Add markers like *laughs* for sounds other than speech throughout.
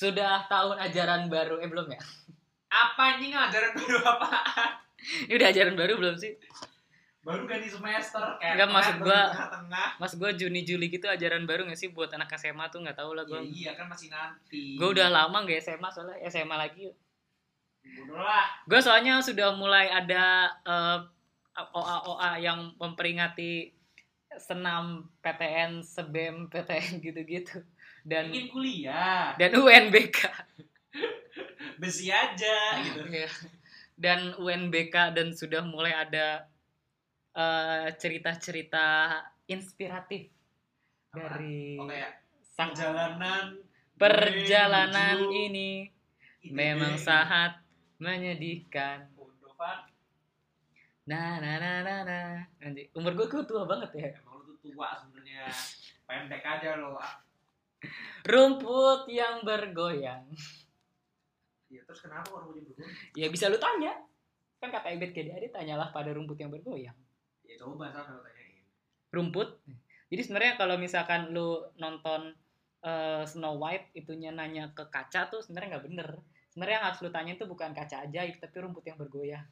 Sudah tahun ajaran baru, eh belum ya? Apa anjing ajaran baru apa? Ini udah ajaran baru belum sih? Baru ganti semester kayak Enggak, maksud gua-. Mas gue Juni Juli gitu ajaran baru gak sih buat anak SMA tuh nggak tahu lah Ya, gue. iya kan masih nanti. Gue udah lama gak SMA soalnya SMA lagi. Gue soalnya sudah mulai ada eh, OA OA yang memperingati senam PTN, sebem PTN *laughs* gitu-gitu dan Ingin kuliah. dan UNBK. *laughs* Besi aja gitu. Iya. Dan UNBK dan sudah mulai ada eh, cerita-cerita inspiratif Apa? dari Oh kayak sang perjalanan perjalanan menuju ini ITB. memang sangat menyedihkan. Nah, nah, nah, nah, nah. Anjir, umur gue kok tua banget ya. Emang lu tuh tua sebenarnya. Pendek aja lo. Rumput yang bergoyang. Ya terus kenapa orang punya bergoyang? Ya bisa lu tanya. Kan kata Ebet KDAD tanyalah pada rumput yang bergoyang. Ya coba sama kalau tanyain. Rumput. Jadi sebenarnya kalau misalkan lu nonton eh, Snow White itunya nanya ke kaca tuh sebenarnya nggak bener. Sebenarnya yang harus lu tanya itu bukan kaca ajaib tapi rumput yang bergoyang.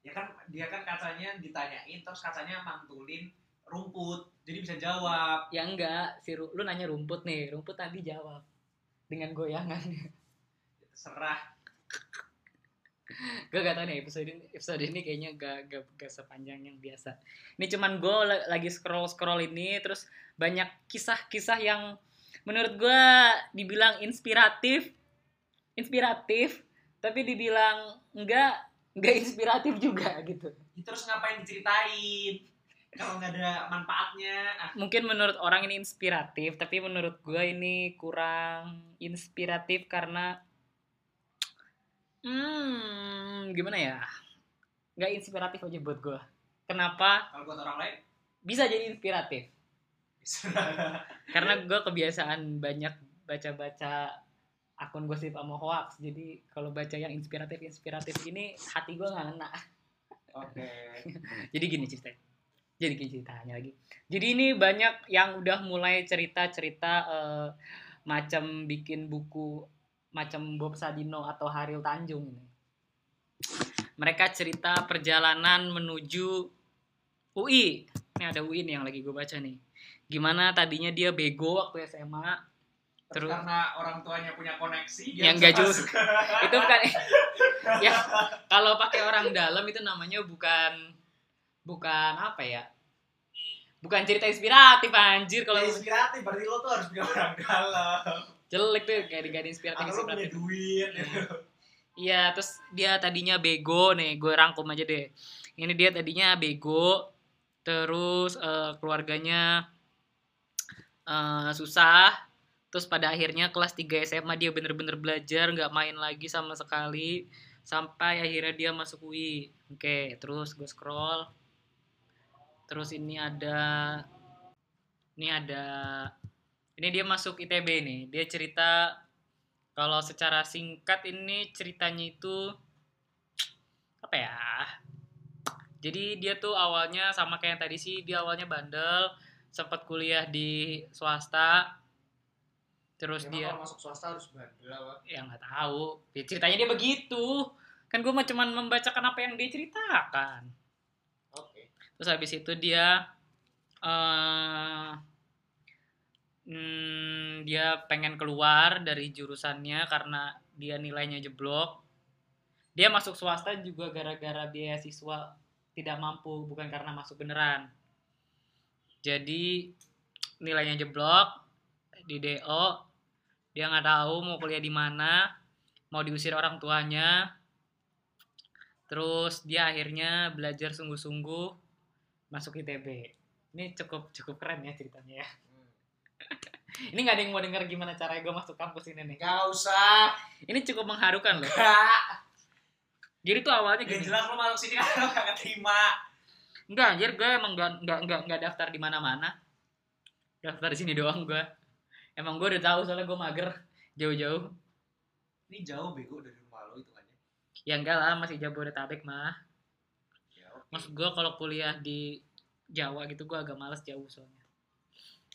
Ya kan dia kan kacanya ditanyain terus kacanya mantulin rumput. Jadi bisa jawab. Ya enggak, si ru- lu nanya rumput nih, rumput tadi jawab dengan goyangan. Ya, terserah. gue gak tau nih episode ini, episode ini kayaknya gak, gak, gak sepanjang yang biasa. Ini cuman gue lagi scroll scroll ini terus banyak kisah-kisah yang menurut gue dibilang inspiratif, inspiratif, tapi dibilang enggak enggak inspiratif juga gitu. Ya, terus ngapain diceritain? Kalau nggak ada manfaatnya, ah, Mungkin menurut orang ini inspiratif, tapi menurut gue ini kurang inspiratif karena hmm gimana ya? Nggak inspiratif aja buat gue. Kenapa? kalau buat orang lain bisa jadi inspiratif *laughs* karena gue kebiasaan banyak baca-baca akun gosip sama hoax jadi kalau baca yang inspiratif inspiratif ini hati gue nggak ngena Oke. *laughs* jadi gini ceritanya jadi ceritanya lagi jadi ini banyak yang udah mulai cerita-cerita eh, macam bikin buku macam Bob Sadino atau Haril Tanjung ini mereka cerita perjalanan menuju UI ini ada UI nih yang lagi gue baca nih gimana tadinya dia bego waktu SMA Terus karena orang tuanya punya koneksi, dia Yang juga. masuk. itu bukan *laughs* ya kalau pakai orang dalam itu namanya bukan bukan apa ya? Bukan cerita inspiratif anjir kalau Kalau inspiratif, berarti lo tuh harus punya orang dalam. jelek tuh kayak gak ada inspiratif Atau lo punya inspiratif duit. iya terus dia tadinya bego nih gue rangkum aja deh. Ini dia tadinya bego terus eh, keluarganya eh, susah. Terus pada akhirnya kelas 3 SMA dia bener-bener belajar nggak main lagi sama sekali. Sampai akhirnya dia masuk UI oke terus gue scroll terus ini ada ini ada ini dia masuk ITB nih. Dia cerita kalau secara singkat ini ceritanya itu apa ya? Jadi dia tuh awalnya sama kayak yang tadi sih dia awalnya bandel sempat kuliah di swasta. Terus Emang dia kalau masuk swasta harus bandel apa? ya nggak tahu. Ya, ceritanya dia begitu. Kan gue mah cuman membacakan apa yang dia ceritakan. Terus habis itu dia eh hmm, dia pengen keluar dari jurusannya karena dia nilainya jeblok. Dia masuk swasta juga gara-gara beasiswa tidak mampu bukan karena masuk beneran. Jadi nilainya jeblok di DO dia nggak tahu mau kuliah di mana mau diusir orang tuanya. Terus dia akhirnya belajar sungguh-sungguh masuk ITB ini cukup cukup keren ya ceritanya ya. *laughs* Ini nggak ada yang mau denger gimana caranya gue masuk kampus ini nih. Gak usah. ini cukup mengharukan loh. Gak. jadi tuh awalnya Ya gini jelas lo masuk sini kan lo gak keterima. enggak anjir gue emang nggak nggak nggak nggak daftar di mana-mana. Daftar di sini doang gue emang gue udah tahu soalnya gue mager jauh-jauh. Ini jauh bego dari rumah lo itu kan ya enggak lah masih Jabodetabek mah. ya. Maksud gue kalau kuliah di Jawa gitu gue agak males jauh soalnya.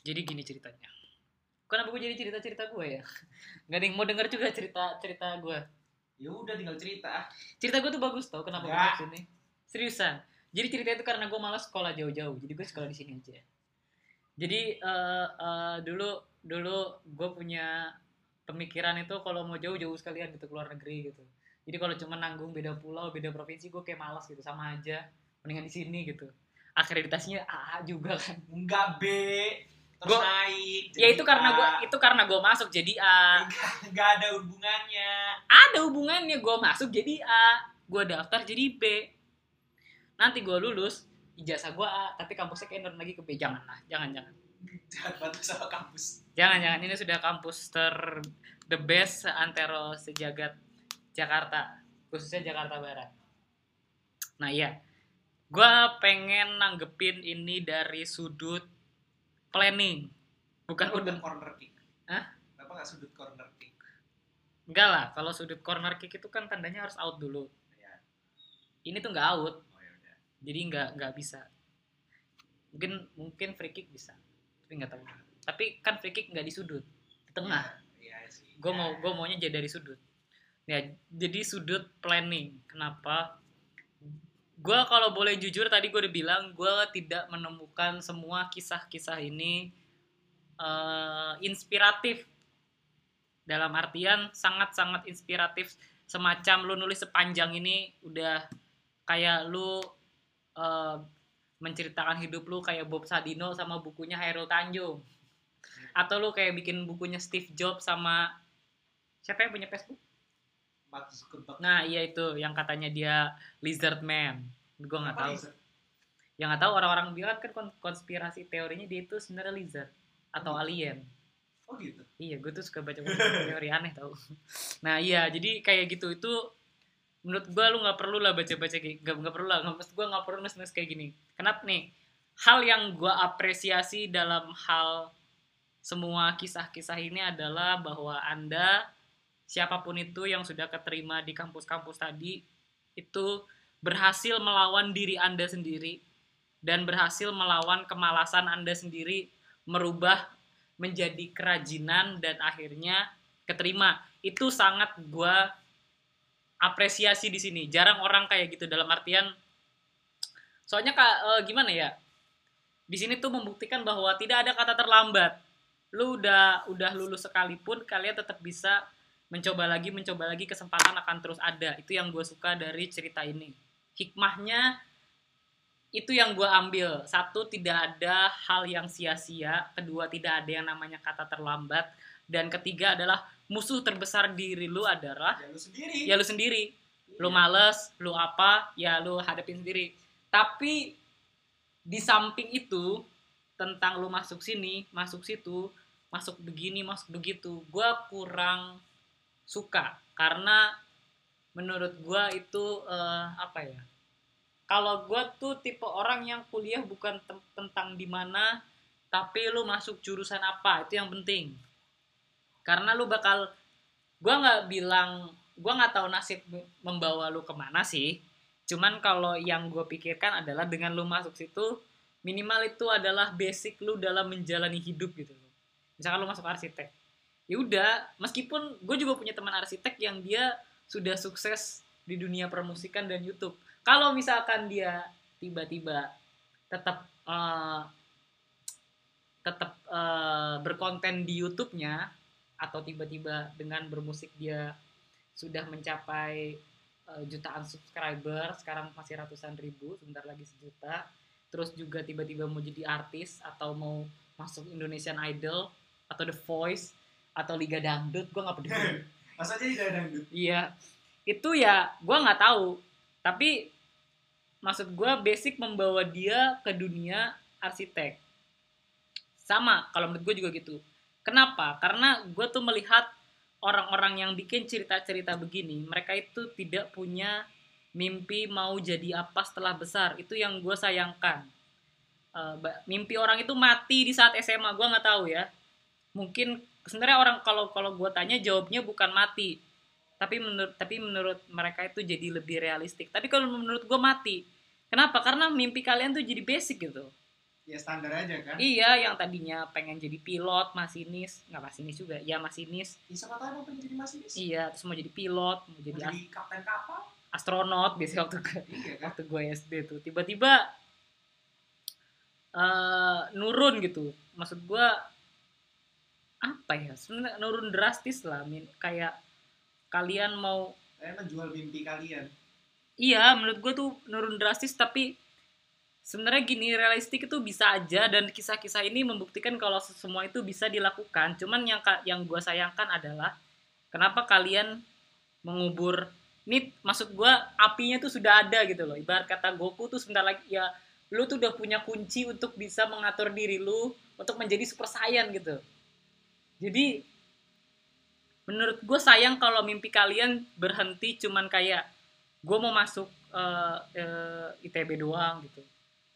Jadi gini ceritanya. kenapa gue jadi cerita cerita gue ya? *laughs* Nggak ada yang mau denger juga cerita cerita gue ya udah tinggal cerita. Cerita gue tuh bagus tau kenapa gue Nggak. ke sini seriusan. Jadi cerita itu karena gue malas sekolah jauh-jauh. Jadi gue sekolah di sini aja. Jadi eh, eh, dulu dulu gue punya pemikiran itu kalau mau jauh-jauh sekalian gitu keluar negeri gitu. Jadi kalau cuma nanggung beda pulau beda provinsi gue kayak malas gitu. Sama aja mendingan di sini gitu. Akreditasinya A juga kan. Enggak B. Terus Gua- naik ya itu karena gue A. itu karena gue masuk jadi A. Enggak, ada hubungannya. Ada hubungannya gue masuk jadi A. Gue daftar jadi B. Nanti gue lulus ijazah gue A tapi kampusnya kayak lagi ke B. Jangan lah jangan jangan. Jangan bantu sama kampus. Jangan jangan. Ini sudah kampus ter the best antero sejagat Jakarta khususnya Jakarta Barat. Nah iya gue pengen nanggepin ini dari sudut planning. Bukan Kenapa udah. corner kick? Hah? kenapa nggak sudut corner kick? Enggak lah kalau sudut corner kick itu kan tandanya harus out dulu. Ya ini tuh nggak out. Oh ya udah. Jadi nggak nggak bisa. Mungkin mungkin free kick bisa tapi nggak tahu. Tapi kan free kick nggak di sudut di tengah. Iya sih. Gue Ya. mau gue maunya jadi dari sudut. Ya jadi sudut planning. Kenapa gue kalau boleh jujur tadi gue udah bilang gue tidak menemukan semua kisah-kisah ini eh, inspiratif. Dalam artian sangat-sangat inspiratif. Semacam lu nulis sepanjang ini udah kayak lu eh, menceritakan hidup lu kayak Bob Sadino sama bukunya Hairul Tanjung. Atau lu kayak bikin bukunya Steve Jobs sama siapa yang punya Facebook? Mark Zuckerberg Nah iya itu yang katanya dia Lizard Man. Gue nggak tahu. lizard? Yang nggak tahu orang-orang bilang kan kon- konspirasi teorinya dia itu sebenarnya lizard atau Hmm. alien. oh gitu Iya, gue tuh suka baca teori aneh tau. *laughs* Nah iya, jadi kayak gitu itu menurut gue lu nggak perlu lah baca-baca kayak nggak nggak perlu lah, nggak gue nggak perlu nulis-nulis kayak gini. Kenapa nih? Hal yang gue apresiasi dalam hal semua kisah-kisah ini adalah bahwa anda siapa pun itu yang sudah keterima di kampus-kampus tadi itu berhasil melawan diri anda sendiri dan berhasil melawan kemalasan anda sendiri merubah menjadi kerajinan dan akhirnya keterima. Itu sangat gua apresiasi di sini. Jarang orang kayak gitu dalam artian soalnya kak eh, gimana ya? Di sini tuh membuktikan bahwa tidak ada kata terlambat. Lu udah udah lulus sekalipun kalian tetap bisa mencoba lagi mencoba lagi kesempatan akan terus ada. Itu yang gue suka dari cerita ini. Hikmahnya itu yang gue ambil. Satu tidak ada hal yang sia-sia. Kedua tidak ada yang namanya kata terlambat. Dan ketiga adalah musuh terbesar diri lu adalah ya lu sendiri. Ya lu sendiri. Lu Iya. males lu apa ya lu hadapin sendiri. Tapi di samping itu tentang lu masuk sini masuk situ masuk begini masuk begitu gua kurang suka. Karena menurut gua itu eh, apa ya kalau gua tuh tipe orang yang kuliah bukan tentang di mana tapi lu masuk jurusan apa itu yang penting. Karena lu bakal gua nggak bilang gua nggak tahu nasib membawa lu ke mana sih. Cuman kalau yang gue pikirkan adalah dengan lu masuk situ minimal itu adalah basic lu dalam menjalani hidup gitu. Loh misalkan lu masuk arsitek ya udah meskipun gue juga punya teman arsitek yang dia sudah sukses di dunia permusikan dan YouTube. Kalau misalkan dia tiba-tiba tetap eh, tetap eh, berkonten di YouTube-nya atau tiba-tiba dengan bermusik dia sudah mencapai eh, jutaan subscriber sekarang masih ratusan ribu sebentar lagi sejuta terus juga tiba-tiba mau jadi artis atau mau masuk Indonesian Idol atau The Voice atau Liga Dangdut gue nggak peduli *laughs* masa jadi tidak dangdut Iya, itu ya gue nggak tahu. Tapi maksud gue basic membawa dia ke dunia arsitek. Sama, kalau menurut gue juga gitu. Kenapa? Karena gue tuh melihat orang-orang yang bikin cerita-cerita begini, mereka itu tidak punya mimpi mau jadi apa setelah besar. Itu yang gue sayangkan. Eh, mimpi orang itu mati di saat SMA, gue nggak tahu ya. Mungkin sebenarnya orang kalau kalau gue tanya jawabnya bukan mati, tapi menurut tapi menurut mereka itu jadi lebih realistik. Tapi kalau menurut gue mati. Kenapa? Karena mimpi kalian tuh jadi basic gitu. Ya standar aja kan. iya yang tadinya pengen jadi pilot masinis. Nggak masinis juga. Ya masinis. Ya, siapa tahu emang pengen jadi masinis. iya terus mau jadi pilot mau Mau jadi jadi kapten kapal. as- astronot biasanya waktu gue Iya kan. waktu gue SD tuh. Tiba-tiba eh nurun gitu. Maksud gue apa ya? Sebenarnya nurun drastis lah min. Kayak kalian mau Kalian menjual mimpi kalian. iya menurut gue tuh nurun drastis tapi sebenarnya gini realistik itu bisa aja dan kisah-kisah ini membuktikan kalau semua itu bisa dilakukan. Cuman yang yang gue sayangkan adalah kenapa kalian mengubur ini maksud gue apinya tuh sudah ada gitu loh. Ibarat kata Goku tuh sebentar lagi ya lu tuh udah punya kunci untuk bisa mengatur diri lu untuk menjadi super saiyan gitu jadi menurut gue sayang kalau mimpi kalian berhenti cuman kayak gue mau masuk eh, eh, ITB doang gitu.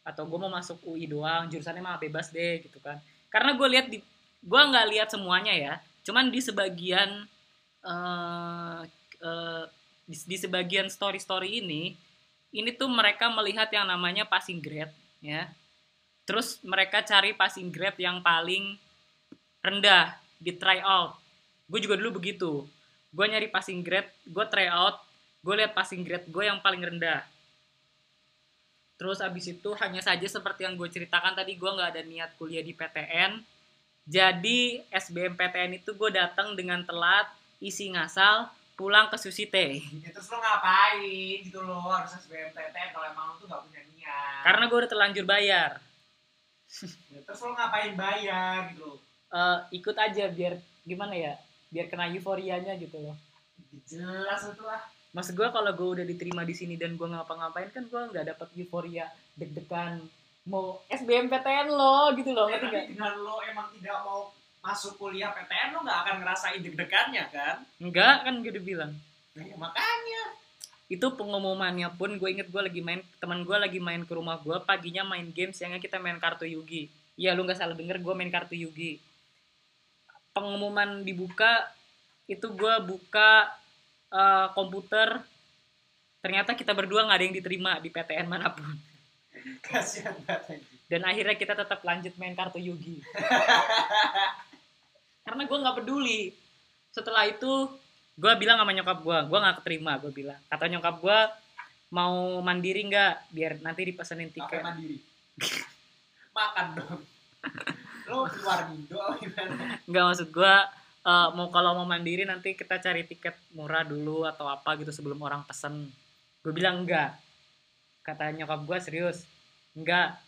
Atau gue mau masuk UI doang jurusannya mah bebas deh gitu kan. Karena gue lihat di gue nggak lihat semuanya ya. Cuman di sebagian eh, eh, di, di sebagian story story ini ini tuh mereka melihat yang namanya passing grade ya. Terus mereka cari passing grade yang paling rendah di try out. Gue juga dulu begitu. Gue nyari passing grade gue try out gue lihat passing grade gue yang paling rendah. Terus abis itu hanya saja seperti yang gue ceritakan tadi gue nggak ada niat kuliah di PTN jadi SBMPTN itu gue datang dengan telat isi ngasal pulang ke Susi Teh Ya, terus lo ngapain gitu lo harus SBMPTN kalau emang lo tuh gak punya niat. karena gue udah terlanjur bayar. Ya, terus lo ngapain bayar gitu Eh, ikut aja biar gimana ya biar kena euforianya gitu loh Jelas itu lah. Maksud gue kalau gue udah diterima di sini dan gue ngapa-ngapain kan gue nggak dapat euforia deg-degan mau SBMPTN lo gitu loh Ya, ngerti nggak? tapi dengan lo emang tidak mau masuk kuliah PTN lo gak akan ngerasain deg-degannya kan? Enggak kan gue udah bilang Nah, ya makanya. itu pengumumannya pun gue inget gue lagi main teman gue lagi main ke rumah gue paginya main game siangnya kita main kartu Yugi iya lu nggak salah denger gue main kartu Yugi pengumuman dibuka itu gue buka eh, komputer. Ternyata kita berdua nggak ada yang diterima di PTN mana pun. *laughs* Kasihan banget dan akhirnya kita tetap lanjut main kartu Yugi. *laughs* Karena gue nggak peduli. Setelah itu gue bilang sama nyokap gue gue nggak keterima gue bilang. Kata nyokap gue mau mandiri nggak? Biar nanti dipesenin tiket. mandiri? *laughs* Makan dong. Lo keluar Indo apa gimana? nggak maksud gue eh, mau kalau mau mandiri nanti kita cari tiket murah dulu atau apa gitu sebelum orang pesen. Gue bilang enggak kata nyokap gue serius? Enggak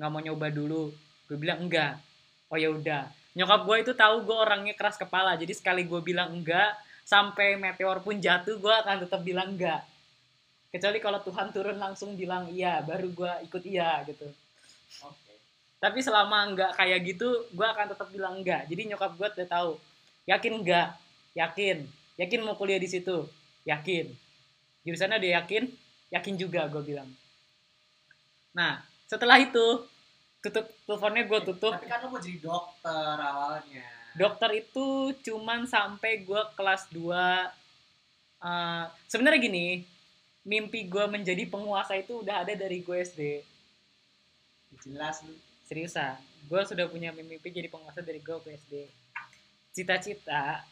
nggak mau nyoba dulu. Gue bilang enggak oh ya udah. Nyokap gue itu tahu gue orangnya keras kepala jadi sekali gue bilang enggak sampai meteor pun jatuh gue akan tetap bilang enggak kecuali kalau Tuhan turun langsung bilang iya baru gue ikut iya gitu. Oke. Tapi selama enggak kayak gitu gue akan tetap bilang enggak jadi nyokap gue udah tahu. Yakin enggak yakin. Yakin mau kuliah di situ? Yakin. Jurusannya dia yakin? Yakin juga gue bilang. Nah setelah itu tutup teleponnya gue tutup. Tapi kan lo mau jadi dokter awalnya. dokter itu cuman sampai gue kelas 2 eh sebenarnya gini mimpi gue menjadi penguasa itu udah ada dari gue SD Jelas lu. Seriusan gue sudah punya mimpi jadi penguasa dari gue ke SD cita-cita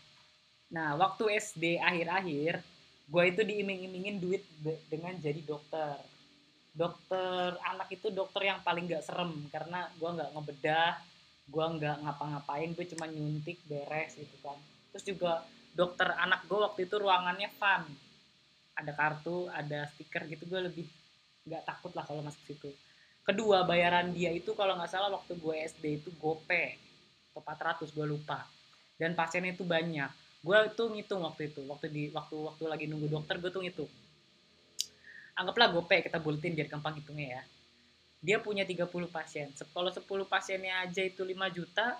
nah waktu SD akhir-akhir gue itu diiming-imingin duit dengan jadi dokter. Dokter anak itu dokter yang paling gak serem karena gue nggak ngebedah gue nggak ngapa-ngapain gue cuma nyuntik beres gitu kan. Terus juga dokter anak gue waktu itu ruangannya fun. Ada kartu ada stiker gitu gue lebih nggak takut lah kalau masuk situ kedua bayaran dia itu kalau nggak salah waktu gue SD itu gope atau 400 gue lupa. Dan pasiennya itu banyak. Gue tuh ngitung waktu itu waktu di waktu waktu lagi nunggu dokter gue tuh ngitung. Anggaplah gope kita buletin biar gampang hitungnya ya. Dia punya 30 pasien. Kalau 10 pasiennya aja itu 5 juta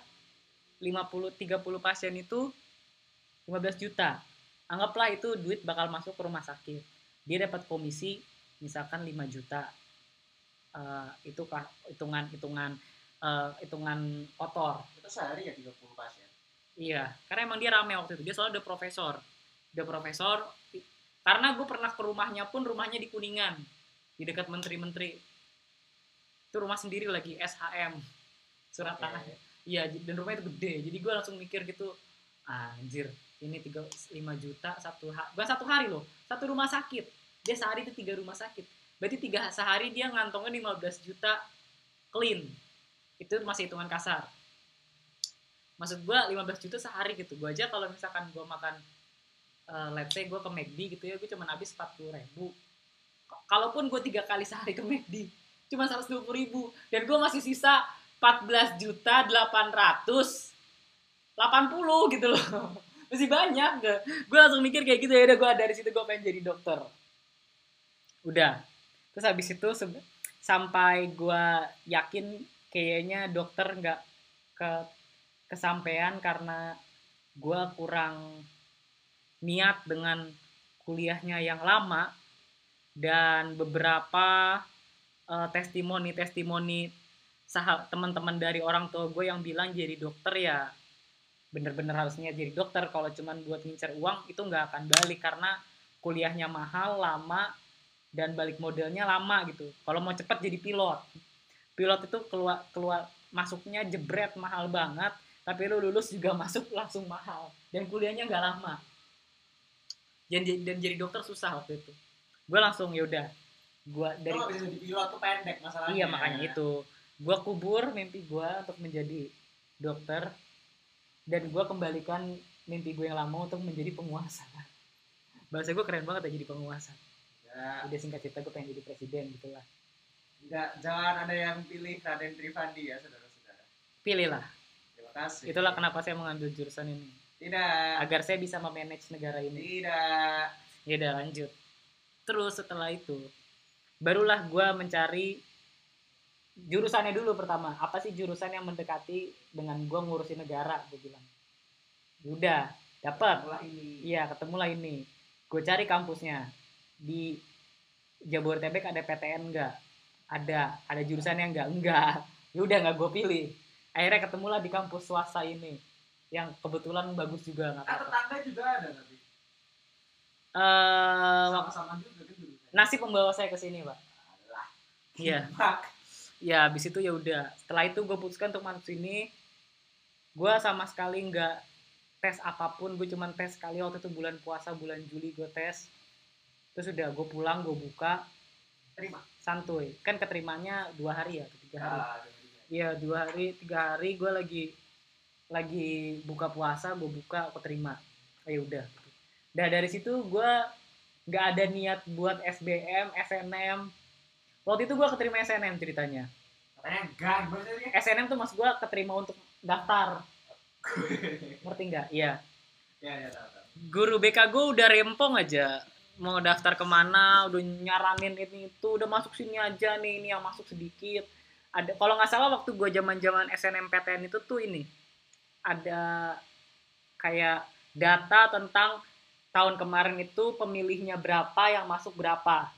50 30 pasien itu 15 juta. Anggaplah itu duit bakal masuk ke rumah sakit. Dia dapat komisi misalkan 5 juta Eh, itu kah hitungan hitungan eh, hitungan kotor. Itu sehari ya 30 pasien. iya karena emang dia rame waktu itu. Dia soalnya udah profesor. Udah profesor karena gue pernah ke rumahnya pun rumahnya di kuningan di dekat menteri-menteri. Itu rumah sendiri lagi SHM surat Oke. tanah. Iya dan rumahnya itu gede. Jadi gue langsung mikir gitu anjir ini tiga lima juta satu hari bukan satu hari loh satu rumah sakit. Dia sehari itu tiga rumah sakit berarti tiga sehari dia ngantongin 15 juta clean. Itu masih hitungan kasar. Maksud gue 15 juta sehari gitu. Gue aja kalau misalkan gue makan eh, let's say gue ke McD gitu ya gue cuma habis 40 ribu. Kalaupun gue tiga kali sehari ke McD cuma 120 ribu. Dan gue masih sisa 14 juta 800 80 gitu loh. *laughs* Masih banyak gue gue langsung mikir kayak gitu ya udah gue dari situ gue pengen jadi dokter. Udah terus habis itu sampai gue yakin kayaknya dokter nggak ke kesampaian karena gue kurang niat dengan kuliahnya yang lama dan beberapa eh, testimoni-testimoni sahab teman-teman dari orang tua gue yang bilang jadi dokter ya bener-bener harusnya jadi dokter. Kalau cuman buat ngincer uang itu nggak akan balik karena kuliahnya mahal lama dan balik modelnya lama gitu kalau mau cepat jadi pilot pilot itu keluar keluar masuknya jebret mahal banget tapi lu lulus juga *laughs* masuk langsung mahal dan kuliahnya nggak lama dan, dan jadi dokter susah waktu itu gue langsung ya udah gue Dari Lo bisa jadi pilot tuh pendek masalahnya. Iya makanya itu. Gua kubur mimpi gua untuk menjadi dokter dan gua kembalikan mimpi gue yang lama untuk menjadi penguasa. *laughs* Bahasa gue keren banget ya jadi penguasa. Ya, Udah singkat cerita gue pengen jadi presiden gitu lah. enggak, jangan ada yang pilih Raden Trivandi ya saudara-saudara. Pilihlah. Terima kasih. Itulah kenapa saya mengambil jurusan ini. Tidak. Agar saya bisa memanage negara ini. Tidak. Ya udah lanjut. Terus setelah itu barulah gua mencari jurusannya dulu pertama. Apa sih jurusan yang mendekati dengan gua ngurusin negara? Gue bilang. Ya Udah, dapat. Iya, ketemulah ini. Gue cari kampusnya. Di Jabodetabek ada PTN enggak? Ada. Ada jurusannya enggak? Enggak. Ya udah nggak gue pilih. Akhirnya ketemulah di kampus swasta ini. Yang kebetulan bagus juga nggak Ah, apa-apa. tetangga juga ada tapi. Eh, wak- Sama-sama juga kan dulu. nasib membawa saya ke sini, Pak. Iya. *laughs* Ya, habis itu ya udah. Setelah itu gue putuskan untuk masuk sini. Gue sama sekali nggak tes apa pun. Gue cuman tes sekali waktu itu bulan puasa, bulan Juli gue tes. Terus udah gue pulang, gue buka, Terima. santuy. Kan keterimanya dua hari ya tiga hari? Ah, iya dua hari tiga hari gue lagi lagi buka puasa gue buka aku terima. Oh, ya udah nah dari situ gue nggak ada niat buat SBM SNM waktu itu gue keterima SNM ceritanya. Enggak? SNM tuh mas gue keterima untuk daftar. *laughs* Ngerti nggak? Iya. Ya, ya, tahu, tahu. guru BK gue udah rempong aja mau daftar ke mana udah nyaranin ini itu udah masuk sini aja nih ini yang masuk sedikit. Ada kalau nggak salah waktu gue zaman zaman SNMPTN itu tuh ini ada kayak data tentang tahun kemarin itu pemilihnya berapa yang masuk berapa.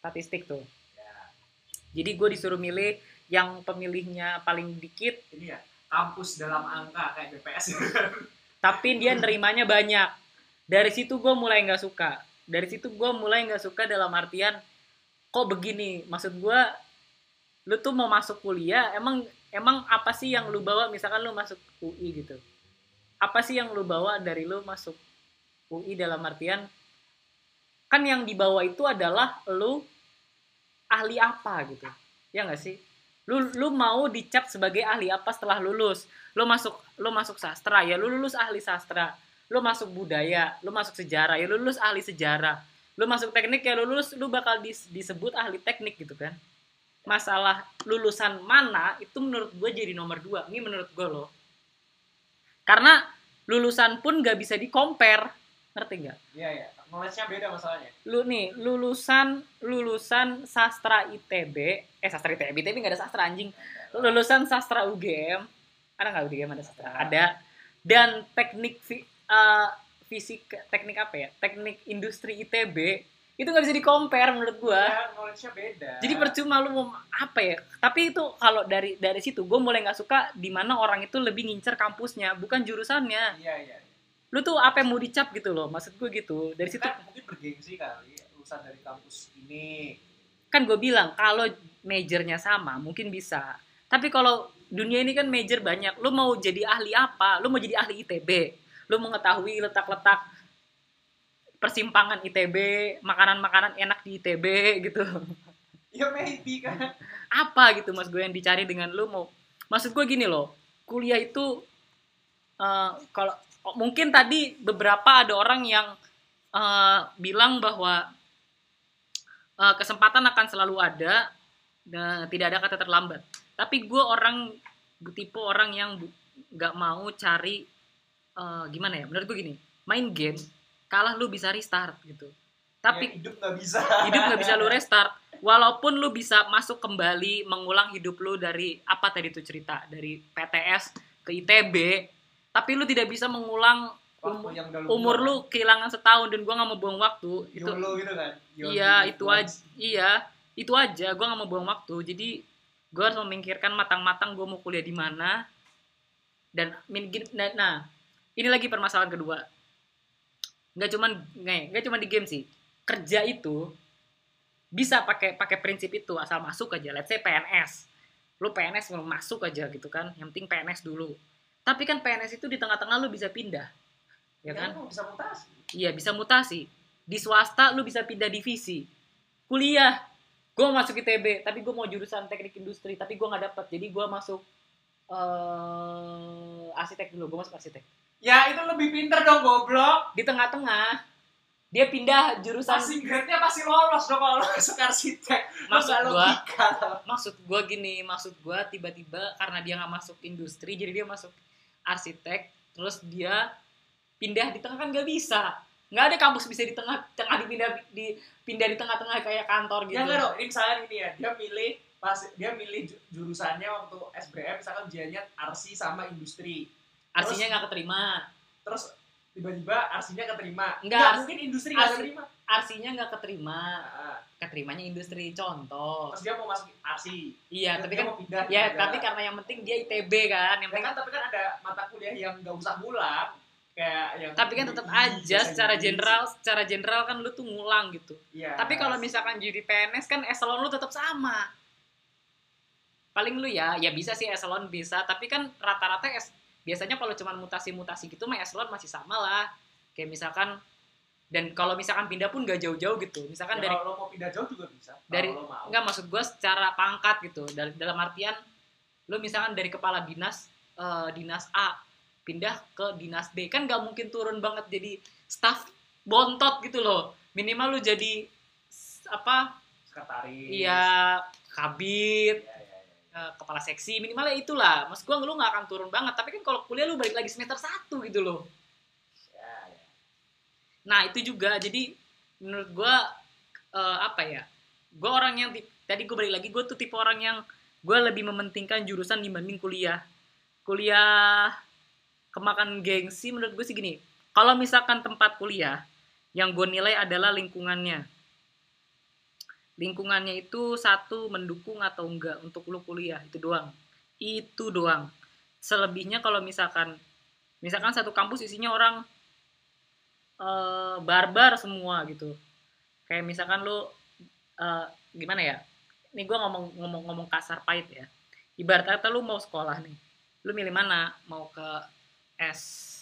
Statistik tuh. Ya. jadi gue disuruh milih yang pemilihnya paling dikit. Ini ya, kampus dalam angka kayak BPS. tapi dia nerimanya banyak. Dari situ gue mulai nggak suka dari situ gue mulai nggak suka dalam artian kok begini? Maksud gue lu tuh mau masuk kuliah emang emang apa sih yang lu bawa? Misalkan lu masuk UI gitu. Apa sih yang lu bawa dari lu masuk UI dalam artian kan yang dibawa itu adalah lu ahli apa gitu. Ya nggak sih? Lu lu mau dicap sebagai ahli apa setelah lulus? Lu masuk lu masuk sastra ya lu lulus ahli sastra lu masuk budaya lu masuk sejarah ya lu lulus ahli sejarah. Lu masuk teknik ya lu lulus lu bakal dis- disebut ahli teknik gitu kan. Masalah lulusan mana itu menurut gue jadi nomor dua. Ini menurut gue loh. Karena lulusan pun gak bisa di compare ngerti nggak? Iya, ya. Knowledge-nya beda masalahnya. lu nih lulusan lulusan sastra ITB eh sastra ITB ITB nggak ada sastra anjing. Lulusan sastra UGM ada nggak UGM ada sastra? Ada. Dan teknik eh, fisik teknik apa ya? Teknik industri ITB itu nggak bisa di compare menurut gua. Ya, knowledge-nya beda. jadi percuma lu mau apa ya? Tapi itu kalau dari dari situ gue mulai nggak suka di mana orang itu lebih ngincer kampusnya bukan jurusannya. Iya, iya. lu tuh apa yang mau dicap gitu loh maksud gue gitu. Dari situ Kan mungkin bergengsi kali lulusan dari kampus ini. kan gue bilang kalau majornya sama mungkin bisa. Tapi kalau dunia ini kan major banyak lu mau jadi ahli apa? Lu mau jadi ahli ITB lu mengetahui letak-letak persimpangan ITB makanan-makanan enak di ITB gitu. Ya maybe kan. Apa gitu mas gue yang dicari dengan lu mau? Maksud gue gini loh kuliah itu eh, kalau mungkin tadi beberapa ada orang yang eh, bilang bahwa eh, kesempatan akan selalu ada dan tidak ada kata terlambat. Tapi gue orang tipe orang yang nggak mau cari eh, gimana ya? Menurut gue gini main game kalah lu bisa restart gitu. Tapi Ya, hidup nggak bisa. hidup nggak bisa lu *laughs* restart. Walaupun lu bisa masuk kembali mengulang hidup lu dari apa tadi tuh cerita? Dari PTS ke ITB tapi lu tidak bisa mengulang Waktu um- yang umur lu kehilangan setahun dan gua nggak mau buang waktu. Itu YOLO gitu kan? Iya itu aja iya itu aja. Gua nggak mau buang waktu. Jadi gua harus memikirkan matang-matang gua mau kuliah di mana. Dan nah, nah ini lagi permasalahan kedua. Nggak cuman nggak nggak cuman di game sih. Kerja itu bisa pakai pakai prinsip itu asal masuk aja. Let's say PNS lu PNS mau masuk aja gitu kan. Yang penting PNS dulu. Tapi kan PNS itu di tengah-tengah lu bisa pindah. Ya kan? lu bisa mutasi. Iya bisa mutasi. Di swasta lu bisa pindah divisi. Kuliah, gue masuk ITB, tapi gue mau jurusan teknik industri, tapi gue nggak dapet. Jadi gue masuk eh arsitek dulu. Gue masuk arsitek. ya itu lebih pinter dong goblok Di tengah-tengah dia pindah jurusan. passing grade-nya pasti lolos dong kalau masuk arsitek Maksud nggak gua- loh. Maksud gue gini, maksud gue tiba-tiba karena dia nggak masuk industri, jadi dia masuk arsitek. Terus dia pindah di tengah kan nggak bisa. Nggak ada kampus bisa di tengah tengah dipindah di pindah di tengah-tengah kayak kantor gitu. ya enggak dong ini misalnya gini ya dia milih pas dia milih ju- jurusannya waktu SBM misalkan ujiannya arsi sama industri Arsinya nggak keterima. terus tiba-tiba arsinya keterima Enggak, Nggak ars- mungkin industri nggak keterima Arsinya nggak keterima. Nah, Keterimanya industri contoh. terus dia mau masuk arsi Iya, Terus tapi dia kan mau pindah ya juga. tapi karena yang penting dia ITB kan, yang Ya penting kan tapi kan ada mata kuliah yang nggak usah ngulang kayak yang tapi kan tetap aja secara general, secara general kan lu tuh ngulang gitu. Iya. Tapi kalau misalkan jadi PNS kan eselon lu tetap sama. Paling lu ya, ya bisa sih eselon bisa, tapi kan rata-rata es, biasanya kalau cuma mutasi-mutasi gitu mah eselon masih sama lah. Kayak misalkan dan kalau misalkan pindah pun gak jauh-jauh gitu. Misalkan Ya, dari kalau mau pindah jauh juga bisa dari- Enggak maksud gue secara pangkat gitu. Dal- Dalam artian lu misalkan dari kepala dinas eh, dinas A pindah ke dinas B kan nggak mungkin turun banget jadi staff bontot gitu loh. Minimal lu jadi apa? sekretaris Iya kabit, Iya, eh, kepala seksi minimalnya itulah. Mas gua lu nggak akan turun banget. Tapi kan kalau kuliah lu balik lagi semester 1 gitu loh. Nah itu juga jadi menurut gue apa ya? Gue orang yang tadi gue balik lagi gue tuh tipe orang yang gue lebih mementingkan jurusan dibanding kuliah. Kuliah kemakan gengsi menurut gue sih gini. Kalau misalkan tempat kuliah yang gue nilai adalah lingkungannya. Lingkungannya itu satu mendukung atau enggak untuk lu kuliah itu doang. Itu doang. Selebihnya kalau misalkan misalkan satu kampus isinya orang eh, barbar semua gitu. Kayak misalkan lu eh, gimana ya? Ini gue ngomong ngomong ngomong kasar pahit ya. Ibarat kata lu mau sekolah nih lu milih mana? Mau ke S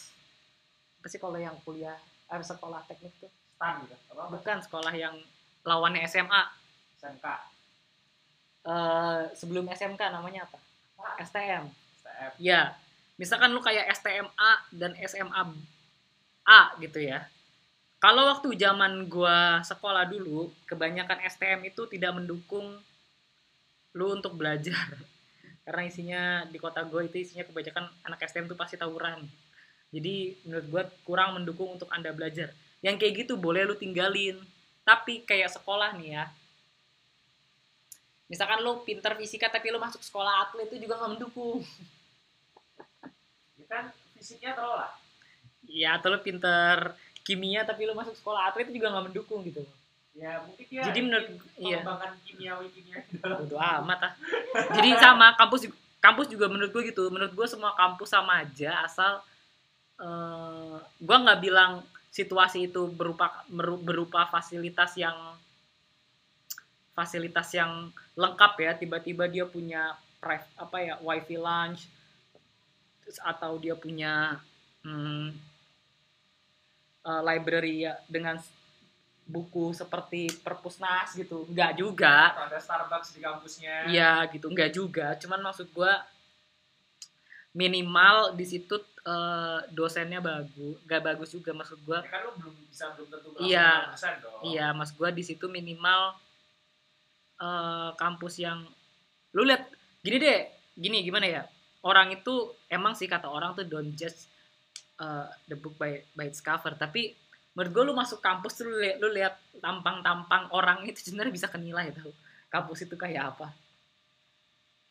apa sih kalau yang kuliah eh, sekolah teknik tuh? Stan gitu bukan sekolah yang lawannya SMA SMK Eh, sebelum SMK namanya apa? STM STM Ya, misalkan lu kayak STMA dan SMA A gitu ya. Kalau waktu zaman gua sekolah dulu, kebanyakan STM itu tidak mendukung lu untuk belajar. *laughs* Karena isinya di kota gue itu isinya kebanyakan anak STM tuh pasti tawuran. Jadi menurut gua kurang mendukung untuk Anda belajar. Yang kayak gitu boleh lu tinggalin. Tapi kayak sekolah nih ya. Misalkan lu pinter fisika tapi lu masuk sekolah atlet itu juga nggak mendukung. ya kan fisiknya tolak Iya, atau lu pinter kimia tapi lu masuk sekolah atlet itu juga nggak mendukung gitu. ya mungkin dia Jadi menurut iya, kimiawi kimia bodo amat ah. Jadi sama kampus kampus juga menurut gue gitu. Menurut gue semua kampus sama aja asal eh gue nggak bilang situasi itu berupa berupa fasilitas yang fasilitas yang lengkap ya tiba-tiba dia punya private apa ya wifi lunch atau dia punya hmm, uh, library ya dengan buku seperti perpusnas gitu nggak juga ada Starbucks di kampusnya. Iya gitu, nggak juga. Cuman maksud gua minimal di situ eh, dosennya bagus, nggak bagus juga maksud gua. Ya kan lu belum bisa belum tentu Iya. Iya, maksud gua di situ minimal eh, kampus yang lu lihat gini deh, gini gimana ya? Orang itu emang sih kata orang tuh don't judge eh, the book by by its cover, tapi menurut gua lu masuk kampus tuh lu lihat lu lihat tampang-tampang orang itu sebenarnya bisa kenilai tau kampus itu kayak apa.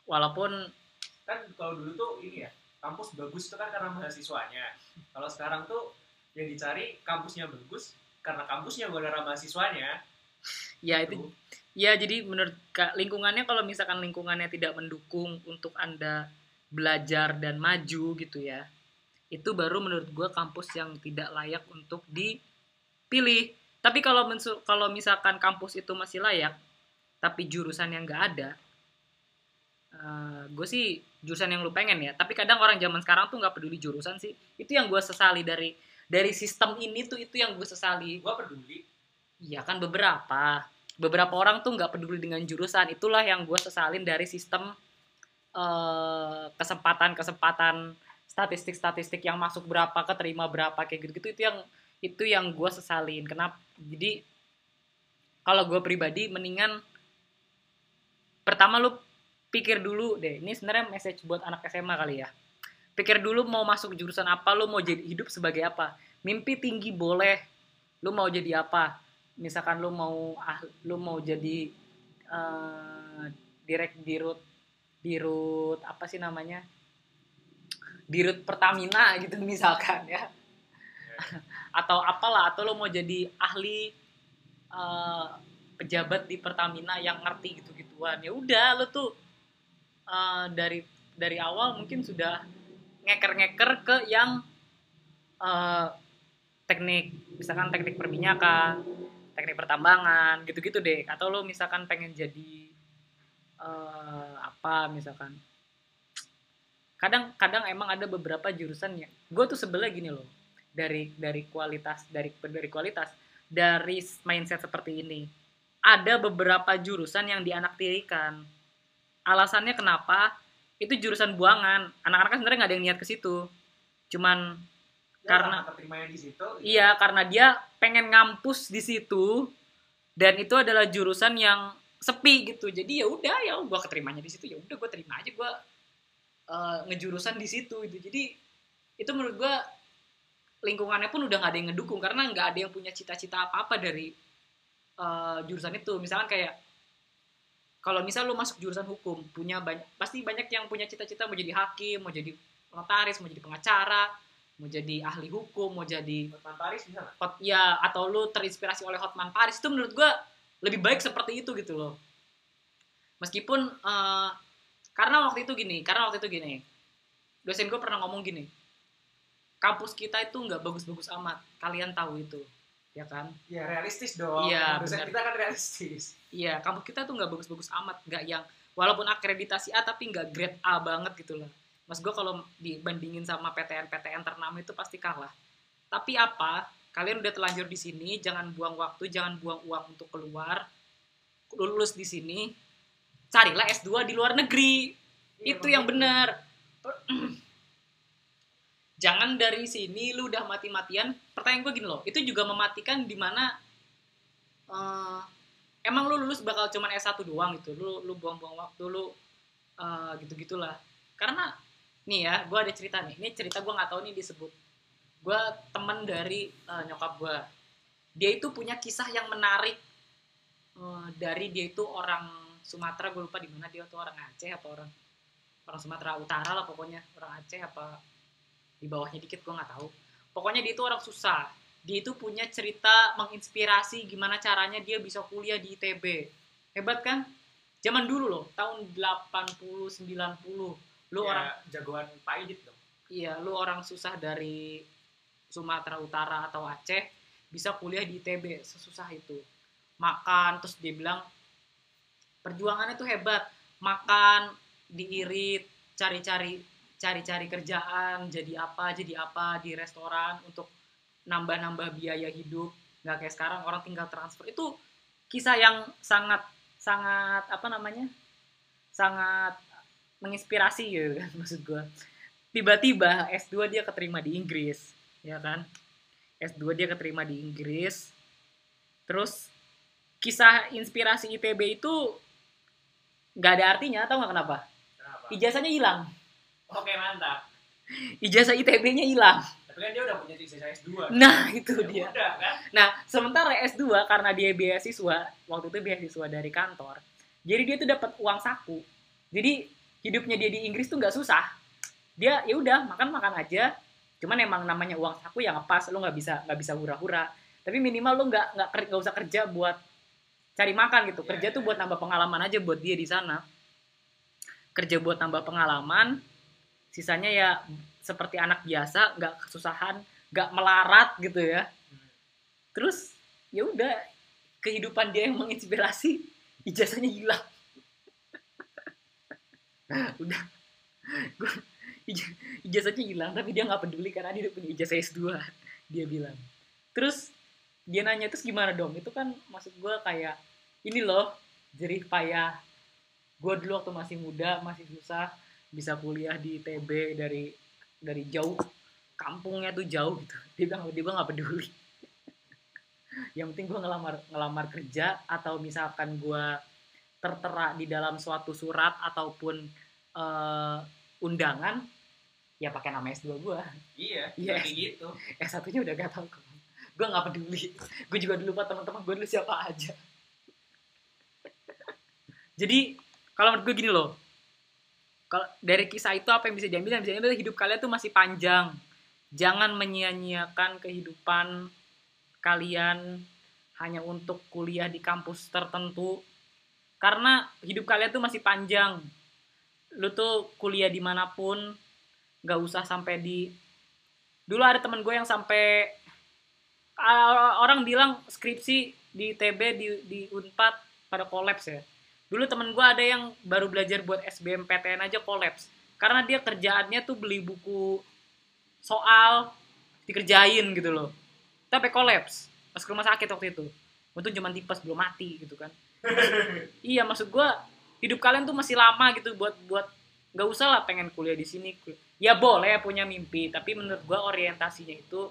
Walaupun Kan kalau dulu tuh ini ya, kampus bagus itu kan karena mahasiswanya. Kalau sekarang tuh yang dicari kampusnya bagus karena kampusnya bukan karena mahasiswanya. ya itu Tuh. Ya, jadi menurut Kak, lingkungannya kalau misalkan lingkungannya tidak mendukung untuk Anda belajar dan maju gitu ya. Itu baru menurut gue kampus yang tidak layak untuk dipilih. Tapi kalau kalau misalkan kampus itu masih layak, tapi jurusan yang nggak ada, gue sih jurusan yang lu pengen ya. Tapi kadang orang zaman sekarang tuh nggak peduli jurusan sih. Itu yang gue sesali dari dari sistem ini tuh itu yang gue sesali. Gua peduli. Iya kan beberapa. Beberapa orang tuh nggak peduli dengan jurusan. Itulah yang gue sesalin dari sistem eh, kesempatan-kesempatan statistik-statistik yang masuk berapa, keterima berapa kayak gitu-gitu itu yang itu yang gue sesalin. Kenapa? Jadi kalau gue pribadi mendingan pertama lu pikir dulu deh. Ini sebenarnya message buat anak SMA kali ya. Pikir dulu mau masuk jurusan apa, lu mau jadi hidup sebagai apa. Mimpi tinggi boleh. Lu mau jadi apa? Misalkan lu mau ah, lu mau jadi eh direct dirut dirut apa sih namanya? Dirut Pertamina gitu misalkan ya. Atau apalah atau lu mau jadi ahli eh, pejabat di Pertamina yang ngerti gitu gituan ya udah lu tuh eh, dari dari awal mungkin sudah ngeker-ngeker ke yang eh, teknik misalkan teknik perminyakan teknik pertambangan gitu-gitu deh. Atau lo misalkan pengen jadi eh, apa misalkan. Kadang-kadang emang ada beberapa jurusan yang gue tuh sebelah gini loh. Dari dari kualitas dari dari kualitas dari mindset seperti ini. Ada beberapa jurusan yang dianaktirikan. Alasannya kenapa? Itu jurusan buangan. Anak-anak kan sebenarnya nggak ada yang niat ke situ. Cuman Ya, Karena- keterimanya di situ. ya. Iya, karena dia pengen ngampus di situ dan itu adalah jurusan yang sepi gitu. Jadi ya udah ya gua keterimanya di situ ya udah gua terima aja gua eh, ngejurusan di situ gitu. Jadi itu menurut gua lingkungannya pun udah nggak ada yang ngedukung karena nggak ada yang punya cita-cita apa-apa dari eh, jurusan itu. Misalkan kayak kalau misal lu masuk jurusan hukum, punya banyak pasti banyak yang punya cita-cita mau jadi hakim, mau jadi notaris, mau jadi pengacara, mau jadi ahli hukum, mau jadi Hotman Paris bisa hot ya atau lu terinspirasi oleh Hotman Paris. Itu menurut gua lebih baik seperti itu gitu loh. Meskipun eh, karena waktu itu gini karena waktu itu gini dosen gue pernah ngomong gini kampus kita itu nggak bagus-bagus amat. Kalian tahu itu. Ya kan? Ya realistis dong. Iya, Dosen benar. kita kan realistis. iya kampus kita tuh nggak bagus-bagus amat. Nggak yang walaupun akreditasi A tapi nggak grade A banget gitu loh mas gue kalau dibandingin sama PTN PTN ternama itu pasti kalah. Tapi apa? Kalian udah telanjur di sini jangan buang waktu jangan buang uang untuk keluar. Lulus di sini carilah S2 di luar negeri. Iya, itu makanya. yang benar *clears throat* jangan dari sini lu udah mati-matian. Pertanyaan gue gini loh itu juga mematikan di mana eh, emang lu lulus bakal cuman S1 doang gitu. Lu lu buang-buang waktu lu eh, gitu-gitulah. Karena nih ya gue ada cerita nih. Ini cerita gue nggak tahu nih disebut. Gue temen dari eh, nyokap gue dia itu punya kisah yang menarik. Eh, dari dia itu orang Sumatera gue lupa di mana. Dia tuh orang Aceh apa orang orang Sumatera Utara lah pokoknya. Orang Aceh apa di bawahnya dikit gue nggak tahu. Pokoknya dia itu orang susah. Dia itu punya cerita menginspirasi gimana caranya dia bisa kuliah di ITB hebat kan? Zaman dulu loh tahun 80 90 lu Ya, orang jagoan Pak Idit dong. iya lu orang susah dari Sumatera Utara atau Aceh bisa kuliah di ITB sesusah itu. Makan terus dia bilang perjuangannya tuh hebat makan diirit cari-cari cari-cari kerjaan jadi apa jadi apa di restoran untuk nambah-nambah biaya hidup. Nggak kayak sekarang orang tinggal transfer. Itu kisah yang sangat sangat apa namanya sangat menginspirasi gitu kan *laughs* maksud gue tiba-tiba S2 dia keterima di Inggris ya kan S2 dia keterima di Inggris terus kisah inspirasi ITB itu nggak ada artinya tau nggak kenapa Kenapa? ijazahnya hilang Oke mantap. *laughs* ijazah ITB-nya hilang Tapi kan dia udah punya ijazah S2. nah itu Ya dia Udah kan? Nah, sementara S2 karena dia beasiswa, waktu itu beasiswa dari kantor. Jadi dia tuh dapat uang saku. Jadi hidupnya dia di Inggris tuh nggak susah. Dia ya udah makan-makan aja. Cuman emang namanya uang saku ya ngepas, lu nggak bisa nggak bisa hura-hura. Tapi minimal lu nggak nggak nggak usah kerja buat cari makan gitu. Kerja tuh buat nambah pengalaman aja buat dia di sana. Kerja buat nambah pengalaman. Sisanya ya seperti anak biasa, nggak kesusahan, nggak melarat gitu ya terus ya udah kehidupan dia yang menginspirasi ijazahnya hilang *laughs* udah. *laughs* Ij- ijazahnya hilang tapi dia nggak peduli karena dia punya ijazah S2 dia bilang. Terus dia nanya terus gimana dong? Itu kan maksud gue kayak ini loh jerih payah. Gue dulu waktu masih muda masih susah bisa kuliah di ITB dari dari jauh kampungnya tuh jauh gitu. *laughs* Dia bilang dia bilang nggak peduli. Yang penting gue ngelamar ngelamar kerja atau misalkan gue tertera di dalam suatu surat ataupun eh, undangan ya pakai nama S2 gue Iya, Yes. *laughs* kayak gitu. S1 nya udah gak tau gue nggak peduli. Gue juga dulu lupa teman-teman gue dulu siapa aja. *laughs* Jadi kalau menurut gue gini loh. Kalau dari kisah itu apa yang bisa diambil? Yang bisa diambil hidup kalian tuh masih panjang. Jangan menyia-nyiakan kehidupan kalian hanya untuk kuliah di kampus tertentu karena hidup kalian tuh masih panjang. Lu tuh kuliah di mana pun nggak usah sampai di dulu ada temen gue yang sampai orang bilang skripsi di TB di di Unpad pada kolaps ya. Dulu temen gue ada yang baru belajar buat SBMPTN aja kolaps. Karena dia kerjaannya tuh beli buku soal dikerjain gitu loh. Tapi kolaps ke rumah sakit waktu itu. Untung cuma tipes belum mati gitu kan *laughs* iya maksud gue hidup kalian tuh masih lama gitu buat buat nggak usah lah pengen kuliah di sini ya boleh punya mimpi tapi menurut gue orientasinya itu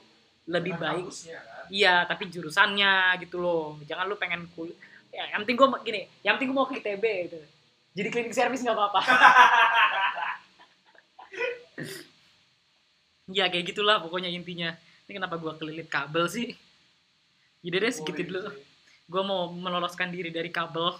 lebih Bukan baik kan? iya tapi jurusannya gitu loh. Jangan lu pengen kuliah ya, yang penting gue gini yang penting gue mau ke ITB gitu. Jadi klinik service nggak apa-apa. *laughs* Ya kayak gitulah pokoknya intinya. Ini kenapa gue kelilit kabel sih? Jadi deh segitu dulu. Gue mau meloloskan diri dari kabel